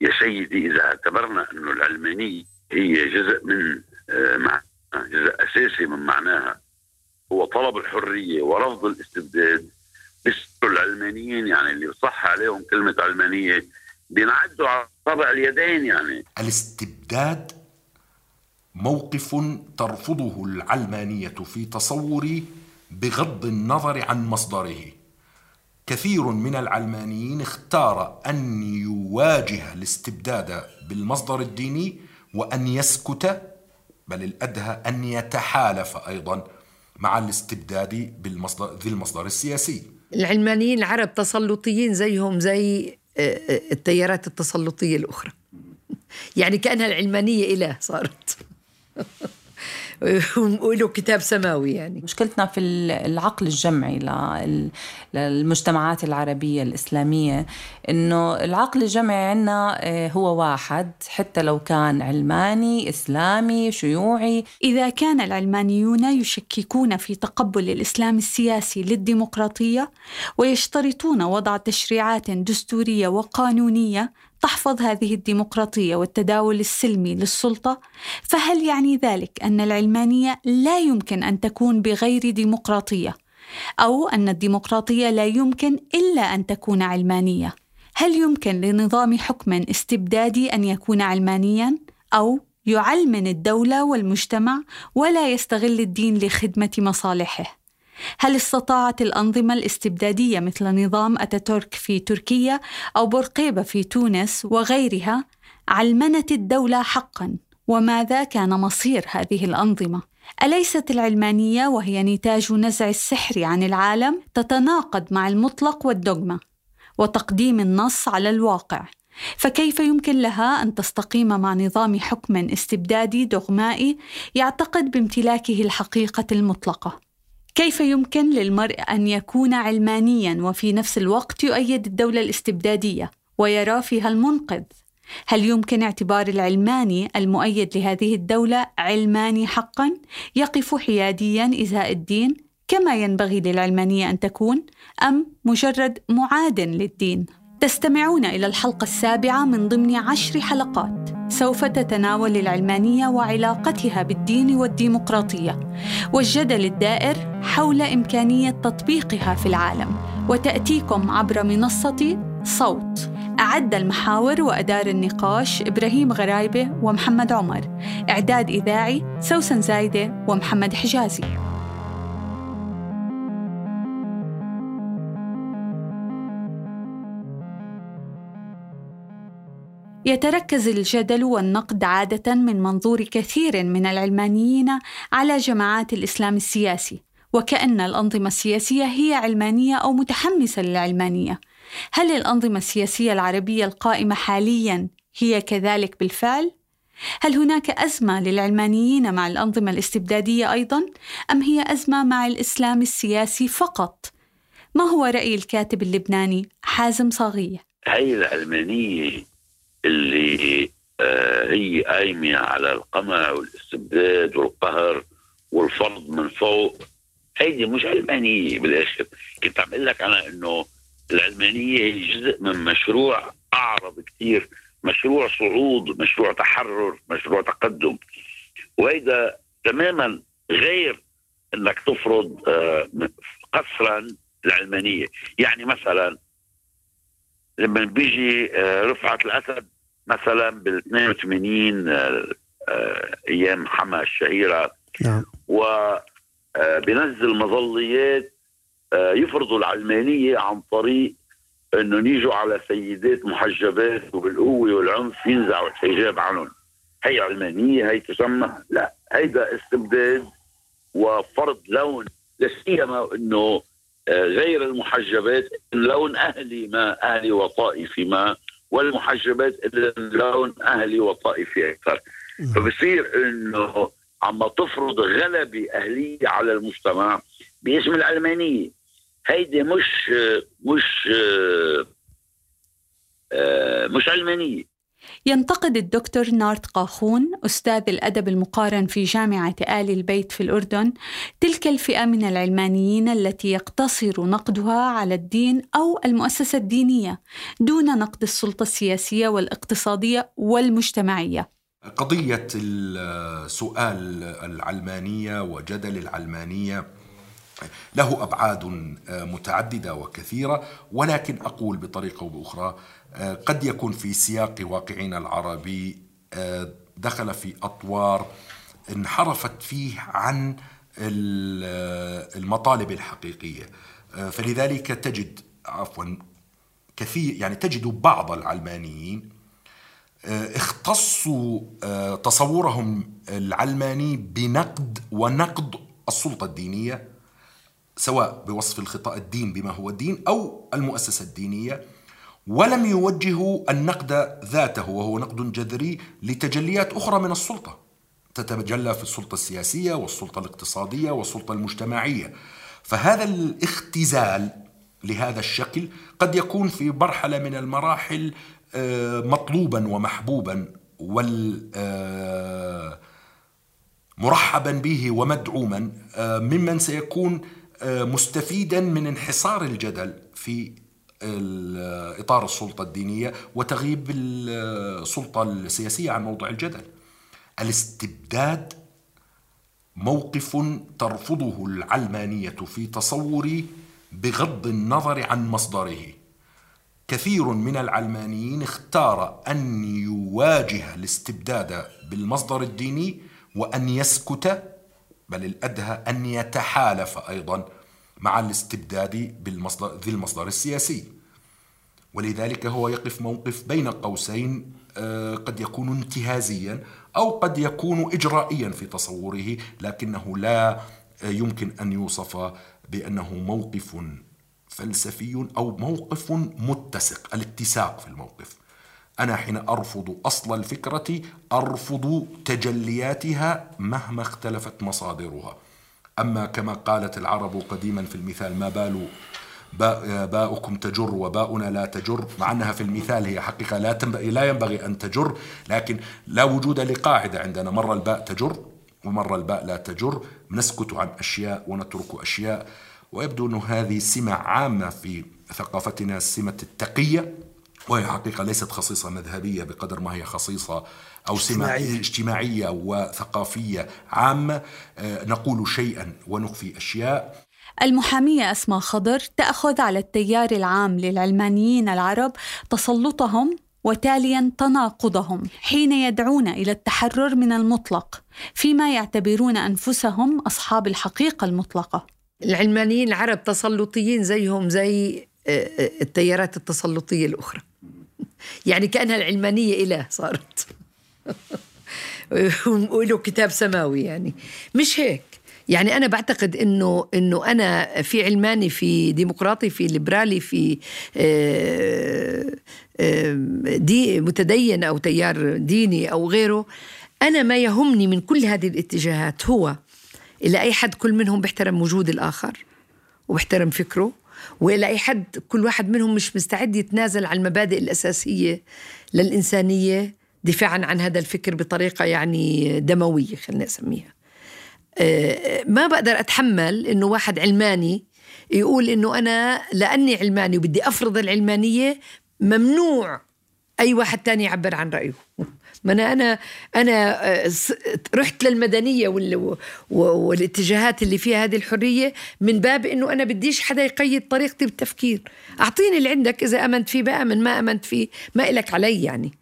يا سيدي إذا اعتبرنا انه العلمانية هي جزء من مع جزء أساسي من معناها هو طلب الحرية ورفض الاستبداد العلمانيين يعني اللي صح عليهم كلمة علمانية بينعدوا على طبع اليدين يعني. الاستبداد موقف ترفضه العلمانية في تصوري بغض النظر عن مصدره. كثير من العلمانيين اختار أن يواجه الاستبداد بالمصدر الديني وأن يسكت بل الأدهى أن يتحالف أيضا مع الاستبداد بالمصدر ذي المصدر السياسي. العلمانيين العرب تسلطيين زيهم زي آه، آه، التيارات التسلطية الأخرى. يعني كأنها العلمانية إله صارت. وله كتاب سماوي يعني. مشكلتنا في العقل الجمعي للمجتمعات العربية الإسلامية إنه العقل الجمعي عندنا آه، هو واحد حتى لو كان علماني إسلامي شيوعي. إذا كان العلمانيون يشككون في تقبل الإسلام السياسي للديمقراطية ويشترطون وضع تشريعات دستورية وقانونية تحفظ هذه الديمقراطية والتداول السلمي للسلطة فهل يعني ذلك أن العلمانية لا يمكن أن تكون بغير ديمقراطية؟ أو أن الديمقراطية لا يمكن إلا أن تكون علمانية؟ هل يمكن لنظام حكم استبدادي أن يكون علمانيا؟ أو يعلمن الدولة والمجتمع ولا يستغل الدين لخدمة مصالحه؟ هل استطاعت الأنظمة الاستبدادية مثل نظام أتاتورك في تركيا أو بورقيبة في تونس وغيرها علمنت الدولة حقا؟ وماذا كان مصير هذه الأنظمة؟ أليست العلمانية وهي نتاج نزع السحر عن العالم تتناقض مع المطلق والدogma وتقديم النص على الواقع؟ فكيف يمكن لها أن تستقيم مع نظام حكم استبدادي دغمائي يعتقد بامتلاكه الحقيقة المطلقة؟ كيف يمكن للمرء أن يكون علمانيا وفي نفس الوقت يؤيد الدولة الاستبدادية ويرى فيها المنقذ؟ هل يمكن اعتبار العلماني المؤيد لهذه الدولة علماني حقا يقف حياديا ازاء الدين كما ينبغي للعلمانية أن تكون أم مجرد معاد للدين؟ تستمعون إلى الحلقة السابعة من ضمن عشر حلقات. سوف تتناول العلمانية وعلاقتها بالدين والديمقراطية والجدل الدائر حول إمكانية تطبيقها في العالم وتأتيكم عبر منصة صوت. أعد المحاور وأدار النقاش إبراهيم غرايبة ومحمد عمر. إعداد إذاعي سوسن زايدة ومحمد حجازي. يتركز الجدل والنقد عادة من منظور كثير من العلمانيين على جماعات الإسلام السياسي، وكأن الأنظمة السياسية هي علمانية أو متحمسة للعلمانية. هل الأنظمة السياسية العربية القائمة حالياً هي كذلك بالفعل؟ هل هناك أزمة للعلمانيين مع الأنظمة الاستبدادية أيضاً؟ أم هي أزمة مع الإسلام السياسي فقط؟ ما هو رأي الكاتب اللبناني حازم صاغية؟ هي العلمانية اللي آه، هي قايمة على القمع والاستبداد والقهر والفرض من فوق. هيدي مش علمانية بالآخر. كنت عم لك أنا إنه العلمانية هي جزء من مشروع أعرض كثير مشروع صعود مشروع تحرر مشروع تقدم. وهيدا تماما غير إنك تفرض آه، قصرا العلمانيه يعني مثلا لما بيجي آه، رفعت الأسد مثلا بال 82 آه، آه، أيام حما الشهيره نعم. و بنزل مظليات يفرضوا العلمانية عن طريق إنه يجوا على سيدات محجبات وبالقوة والعنف ينزعوا الحجاب عنهم. هي علمانية هي تسمى. لا هيدا استبداد وفرض لون لا سيما إنه غير المحجبات لون أهلي ما أهلي وطائفي ما. والمحجبات لون أهلي وطائفي أكثر. فبصير إنه عم تفرض غلبة أهلية على المجتمع باسم العلمانية. هيدي مش مش آه، مش علمانية. ينتقد الدكتور نارت قاخون أستاذ الأدب المقارن في جامعة آل البيت في الأردن تلك الفئة من العلمانيين التي يقتصر نقدها على الدين أو المؤسسة الدينية دون نقد السلطة السياسية والاقتصادية والمجتمعية. قضية سؤال العلمانية وجدل العلمانية له أبعاد متعددة وكثيرة ولكن أقول بطريقة أو بأخرى قد يكون في سياق واقعنا العربي دخل في أطوار انحرفت فيه عن المطالب الحقيقية. فلذلك تجد عفوا كثير يعني تجد بعض العلمانيين اختصوا تصورهم العلماني بنقد ونقد السلطة الدينية سواء بوصف الخطأ الدين بما هو الدين أو المؤسسة الدينية. ولم يوجهوا النقد ذاته وهو نقد جذري لتجليات أخرى من السلطة. تتجلى في السلطة السياسية والسلطة الاقتصادية والسلطة المجتمعية. فهذا الاختزال لهذا الشكل قد يكون في مرحلة من المراحل آه، مطلوبا ومحبوبا وال آه، مرحبا به ومدعوما آه، ممن سيكون مستفيدا من انحصار الجدل في إطار السلطة الدينية وتغيب السلطة السياسية عن موضع الجدل. الاستبداد موقف ترفضه العلمانية في تصوري بغض النظر عن مصدره. كثير من العلمانيين اختار أن يواجه الاستبداد بالمصدر الديني وأن يسكت بل الأدهى أن يتحالف أيضا مع الاستبداد بالمصدر ذي المصدر السياسي. ولذلك هو يقف موقف بين قوسين آه، قد يكون انتهازيا أو قد يكون اجرائيا في تصوره لكنه لا يمكن أن يوصف بأنه موقف فلسفي أو موقف متسق الاتساق في الموقف. أنا حين أرفض أصل الفكرة أرفض تجلياتها مهما اختلفت مصادرها. أما كما قالت العرب قديما في المثال ما بال باؤكم تجر وباؤنا لا تجر مع أنها في المثال هي حقيقة لا, لا ينبغي أن تجر لكن لا وجود لقاعدة عندنا. مرة الباء تجر ومرة الباء لا تجر نسكت عن أشياء ونترك أشياء. ويبدو أن هذه سمة عامة في ثقافتنا سمة التقية. وهي حقيقة ليست خصيصة مذهبية بقدر ما هي خصيصة أو سمة اجتماعية وثقافية عامة آه، نقول شيئا ونخفي أشياء المحامية أسماء خضر تأخذ على التيار العام للعلمانيين العرب تسلطهم وتاليا تناقضهم حين يدعون إلى التحرر من المطلق فيما يعتبرون أنفسهم أصحاب الحقيقة المطلقة. العلمانيين العرب تسلطيين زيهم زي آه، آه، التيارات التسلطية الأخرى. يعني كأنها العلمانية اله صارت. وله كتاب سماوي يعني. مش هيك. يعني أنا بعتقد انه إنه أنا في علماني في ديمقراطي في ليبرالي في آه، آه، دي متدين أو تيار ديني أو غيره. أنا ما يهمني من كل هذه الاتجاهات هو إلى أي حد كل منهم بيحترم وجود الآخر وبيحترم فكره. والى اي حد كل واحد منهم مش مستعد يتنازل عن المبادئ الأساسية للإنسانية دفاعا عن هذا الفكر بطريقة يعني دموية خلينا اسميها آه، ما بقدر أتحمل إنه واحد علماني يقول إنه أنا لأني علماني وبدي أفرض العلمانية ممنوع أي واحد تاني يعبر عن رأيه. ما أنا أنا أنا آه، رحت للمدنية والاتجاهات اللي فيها هذه الحرية من باب إنه أنا بديش حدا يقيد طريقتي بالتفكير. أعطيني اللي عندك إذا أمنت فيه بأمن ما أمنت فيه ما إلك علي يعني.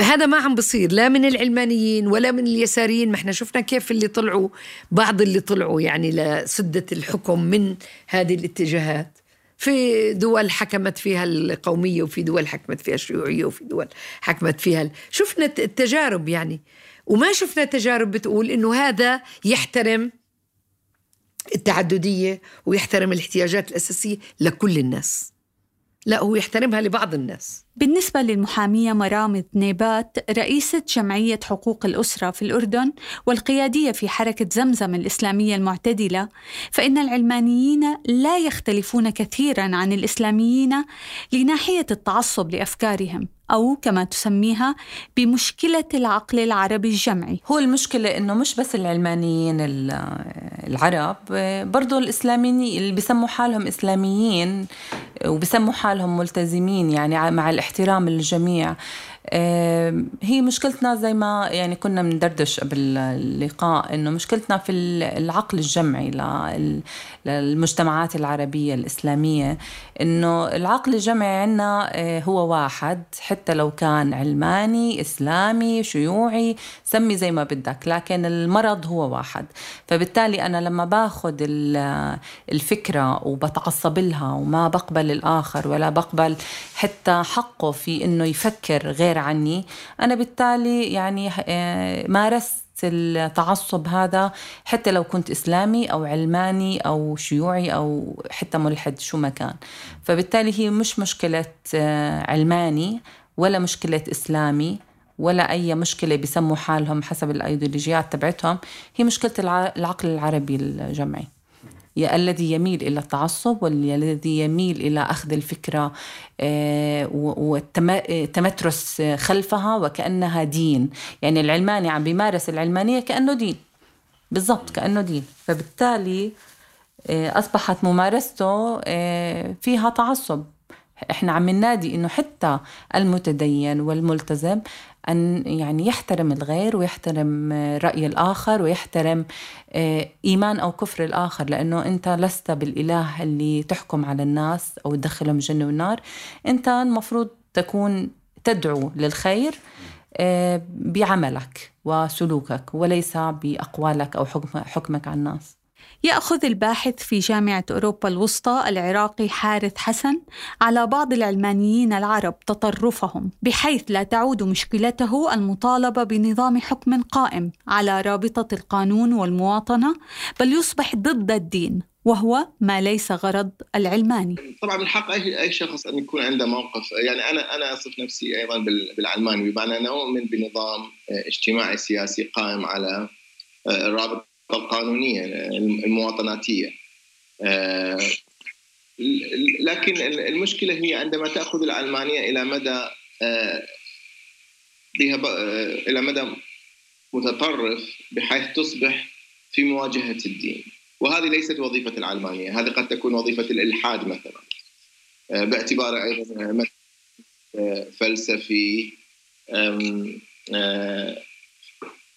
هذا ما عم بصير لا من العلمانيين ولا من اليساريين. ما إحنا شفنا كيف اللي طلعوا بعض اللي طلعوا يعني لسدة الحكم من هذه الاتجاهات. في دول حكمت فيها القومية وفي دول حكمت فيها الشيوعية وفي دول حكمت فيها شفنا التجارب يعني. وما شفنا تجارب بتقول إنه هذا يحترم التعددية ويحترم الاحتياجات الأساسية لكل الناس. لا هو يحترمها لبعض الناس. بالنسبة للمحامية مرامد نيبات رئيسة جمعية حقوق الأسرة في الأردن والقيادية في حركة زمزم الإسلامية المعتدلة فإن العلمانيين لا يختلفون كثيرا عن الإسلاميين لناحية التعصب لأفكارهم أو كما تسميها بمشكلة العقل العربي الجمعي. هو المشكلة إنه مش بس العلمانيين العرب برضو الإسلاميين اللي بيسموا حالهم إسلاميين وبسموا حالهم ملتزمين يعني مع الاحترام للجميع. هي مشكلتنا زي ما يعني كنا بندردش قبل اللقاء إنه مشكلتنا في العقل الجمعي للمجتمعات العربية الإسلامية إنه العقل الجمعي عندنا آه، هو واحد حتى لو كان علماني إسلامي شيوعي سمي زي ما بدك لكن المرض هو واحد. فبالتالي أنا لما باخذ الفكرة وبتعصب لها وما بقبل الآخر ولا بقبل حتى حقه في إنه يفكر غير عني. أنا بالتالي يعني آه، مارست التعصب هذا حتى لو كنت إسلامي أو علماني أو شيوعي أو حتى ملحد شو ما كان. فبالتالي هي مش مشكلة آه، علماني ولا مشكلة إسلامي ولا أي مشكلة بيسموا حالهم حسب الأيديولوجيات تبعتهم. هي مشكلة العقل العربي الجمعي. الذي يميل إلى التعصب والذي يميل إلى أخذ الفكرة آه، والتمترس خلفها وكأنها دين. يعني العلماني عم بيمارس العلمانية كأنه دين. بالضبط كأنه دين. فبالتالي آه، أصبحت ممارسته آه، فيها تعصب. إحنا عم ننادي إنه حتى المتدين والملتزم أن يعني يحترم الغير ويحترم رأي الآخر ويحترم آه، إيمان أو كفر الآخر. لأنه أنت لست بالإله اللي تحكم على الناس أو تدخلهم الجنة والنار. أنت المفروض تكون تدعو للخير آه، بعملك وسلوكك وليس بأقوالك أو حكمك على الناس. يأخذ الباحث في جامعة أوروبا الوسطى العراقي حارث حسن على بعض العلمانيين العرب تطرفهم بحيث لا تعود مشكلته المطالبة بنظام حكم قائم على رابطة القانون والمواطنة بل يصبح ضد الدين وهو ما ليس غرض العلماني. طبعا من حق اي أي شخص أن يكون عنده موقف. يعني أنا أنا أصف نفسي أيضا بالعلماني بمعنى أنا أؤمن بنظام اجتماعي سياسي قائم على الرابطه القانونية المواطناتية. آه، لكن المشكلة هي عندما تأخذ العلمانيه إلى مدى آه، بها آه، إلى مدى متطرف بحيث تصبح في مواجهة الدين. وهذه ليست وظيفة العلمانيه هذه قد تكون وظيفة الإلحاد مثلا. باعتباره أيضا فلسفي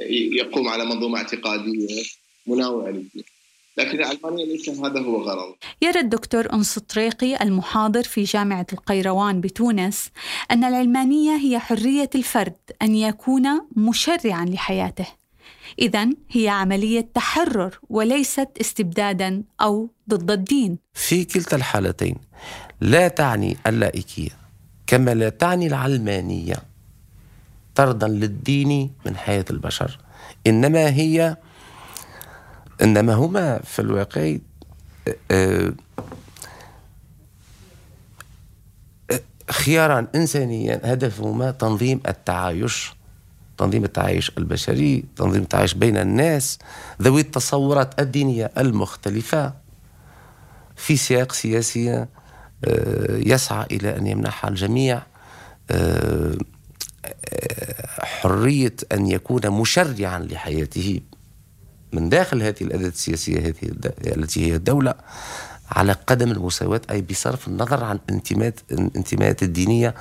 يقوم على منظومة اعتقادية مناوئة للدين لكن العلمانية ليس هذا هو غرض. يرى الدكتور أنس طريقي المحاضر في جامعة القيروان بتونس أن العلمانية هي حرية الفرد أن يكون مشرعا لحياته. إذا هي عملية تحرر وليست استبدادا أو ضد الدين. في كلتا الحالتين لا تعني اللائكية كما لا تعني العلمانية. طردا للدين من حياة البشر. إنما هي إنما هما في الواقع آه، آه، خيارا إنسانيا هدفهما تنظيم التعايش تنظيم التعايش البشري تنظيم التعايش بين الناس ذوي التصورات الدينية المختلفة. في سياق سياسي آه، يسعى إلى أن يمنح الجميع حرية أن يكون مشرعا لحياته من داخل هذه الأداة السياسية هذه التي هي الدولة على قدم المساواة أي بصرف النظر عن الانتماءات الانتماءات الدينية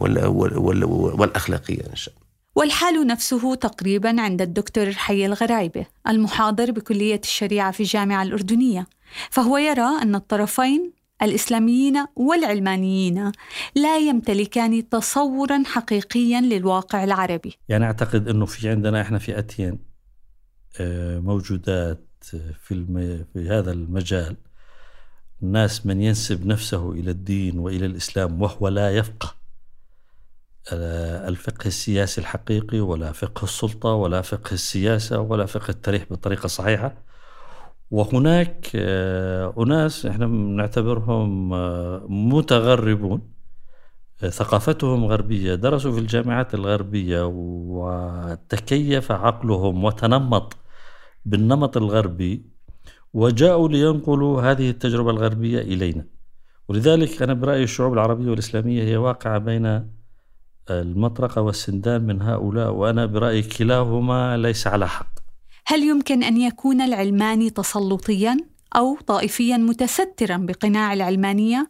والأخلاقية إن شاء الله. والحال نفسه تقريبا عند الدكتور حي الغرايبة المحاضر بكلية الشريعة في الجامعة الأردنية. فهو يرى أن الطرفين الإسلاميين والعلمانيين لا يمتلكان تصورا حقيقيا للواقع العربي. يعني أعتقد أنه في عندنا إحنا فئتين آه، موجودات في, الم... في هذا المجال. ناس من ينسب نفسه إلى الدين وإلى الإسلام وهو لا يفقه. الفقه السياسي الحقيقي ولا فقه السلطة ولا فقه السياسة ولا فقه التاريخ بطريقة صحيحة. وهناك آه، أناس إحنا نعتبرهم آه، متغربون ثقافتهم غربية درسوا في الجامعات الغربية وتكيف عقلهم وتنمط بالنمط الغربي وجاءوا لينقلوا هذه التجربة الغربية إلينا. ولذلك أنا برأيي الشعوب العربية والإسلامية هي واقعة بين المطرقة والسندان من هؤلاء وأنا برأيي كلاهما ليس على حق. هل يمكن أن يكون العلماني تسلطيا أو طائفيا متسترا بقناع العلمانية؟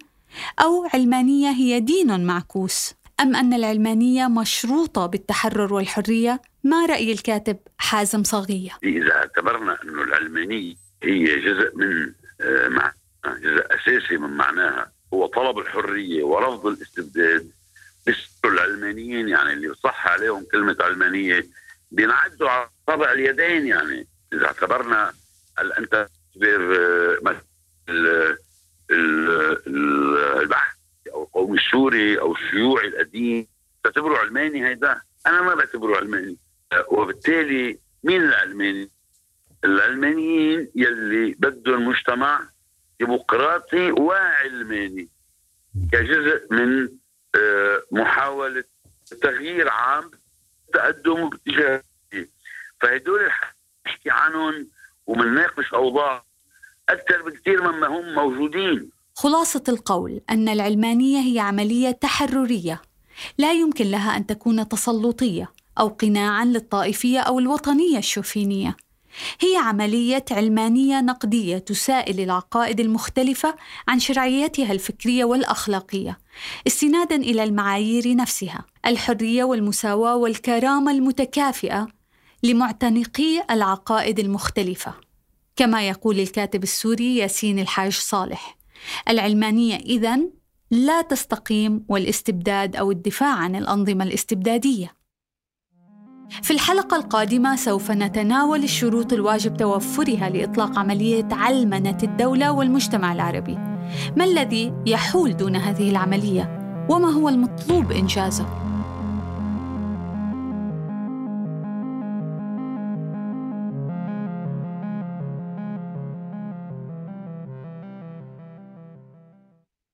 أو علمانية هي دين معكوس؟ أم أن العلمانية مشروطة بالتحرر والحرية؟ ما رأي الكاتب حازم صغية إذا اعتبرنا أن العلمانية هي جزء من آه، مع جزء أساسي من معناها هو طلب الحرية ورفض الاستبداد العلمانيين يعني اللي صح عليهم كلمة علمانية بينعدوا على طبع اليدين يعني. إذا اعتبرنا أنت البحث أو القومي السوري أو الشيوعي القديم تعتبره علماني هيدا؟ أنا ما بعتبره علماني. وبالتالي مين العلماني؟ العلمانيين يلي بدهم مجتمع ديمقراطي وعلماني. كجزء من آه، محاولة تغيير عام تقدم باتجاه فهدول نحكي عنهم ومنناقش أوضاع أكثر بكثير مما هم موجودين. خلاصة القول أن العلمانية هي عملية تحررية لا يمكن لها أن تكون تسلطية أو قناعا للطائفية أو الوطنية الشوفينية. هي عملية علمانية نقدية تسائل العقائد المختلفة عن شرعيتها الفكرية والأخلاقية استنادا إلى المعايير نفسها الحرية والمساواة والكرامة المتكافئة لمعتنقي العقائد المختلفة. كما يقول الكاتب السوري ياسين الحاج صالح العلمانية اذا لا تستقيم والاستبداد أو الدفاع عن الأنظمة الاستبدادية. في الحلقة القادمة سوف نتناول الشروط الواجب توفرها لإطلاق عملية علمنة الدولة والمجتمع العربي. ما الذي يحول دون هذه العملية؟ وما هو المطلوب إنجازه؟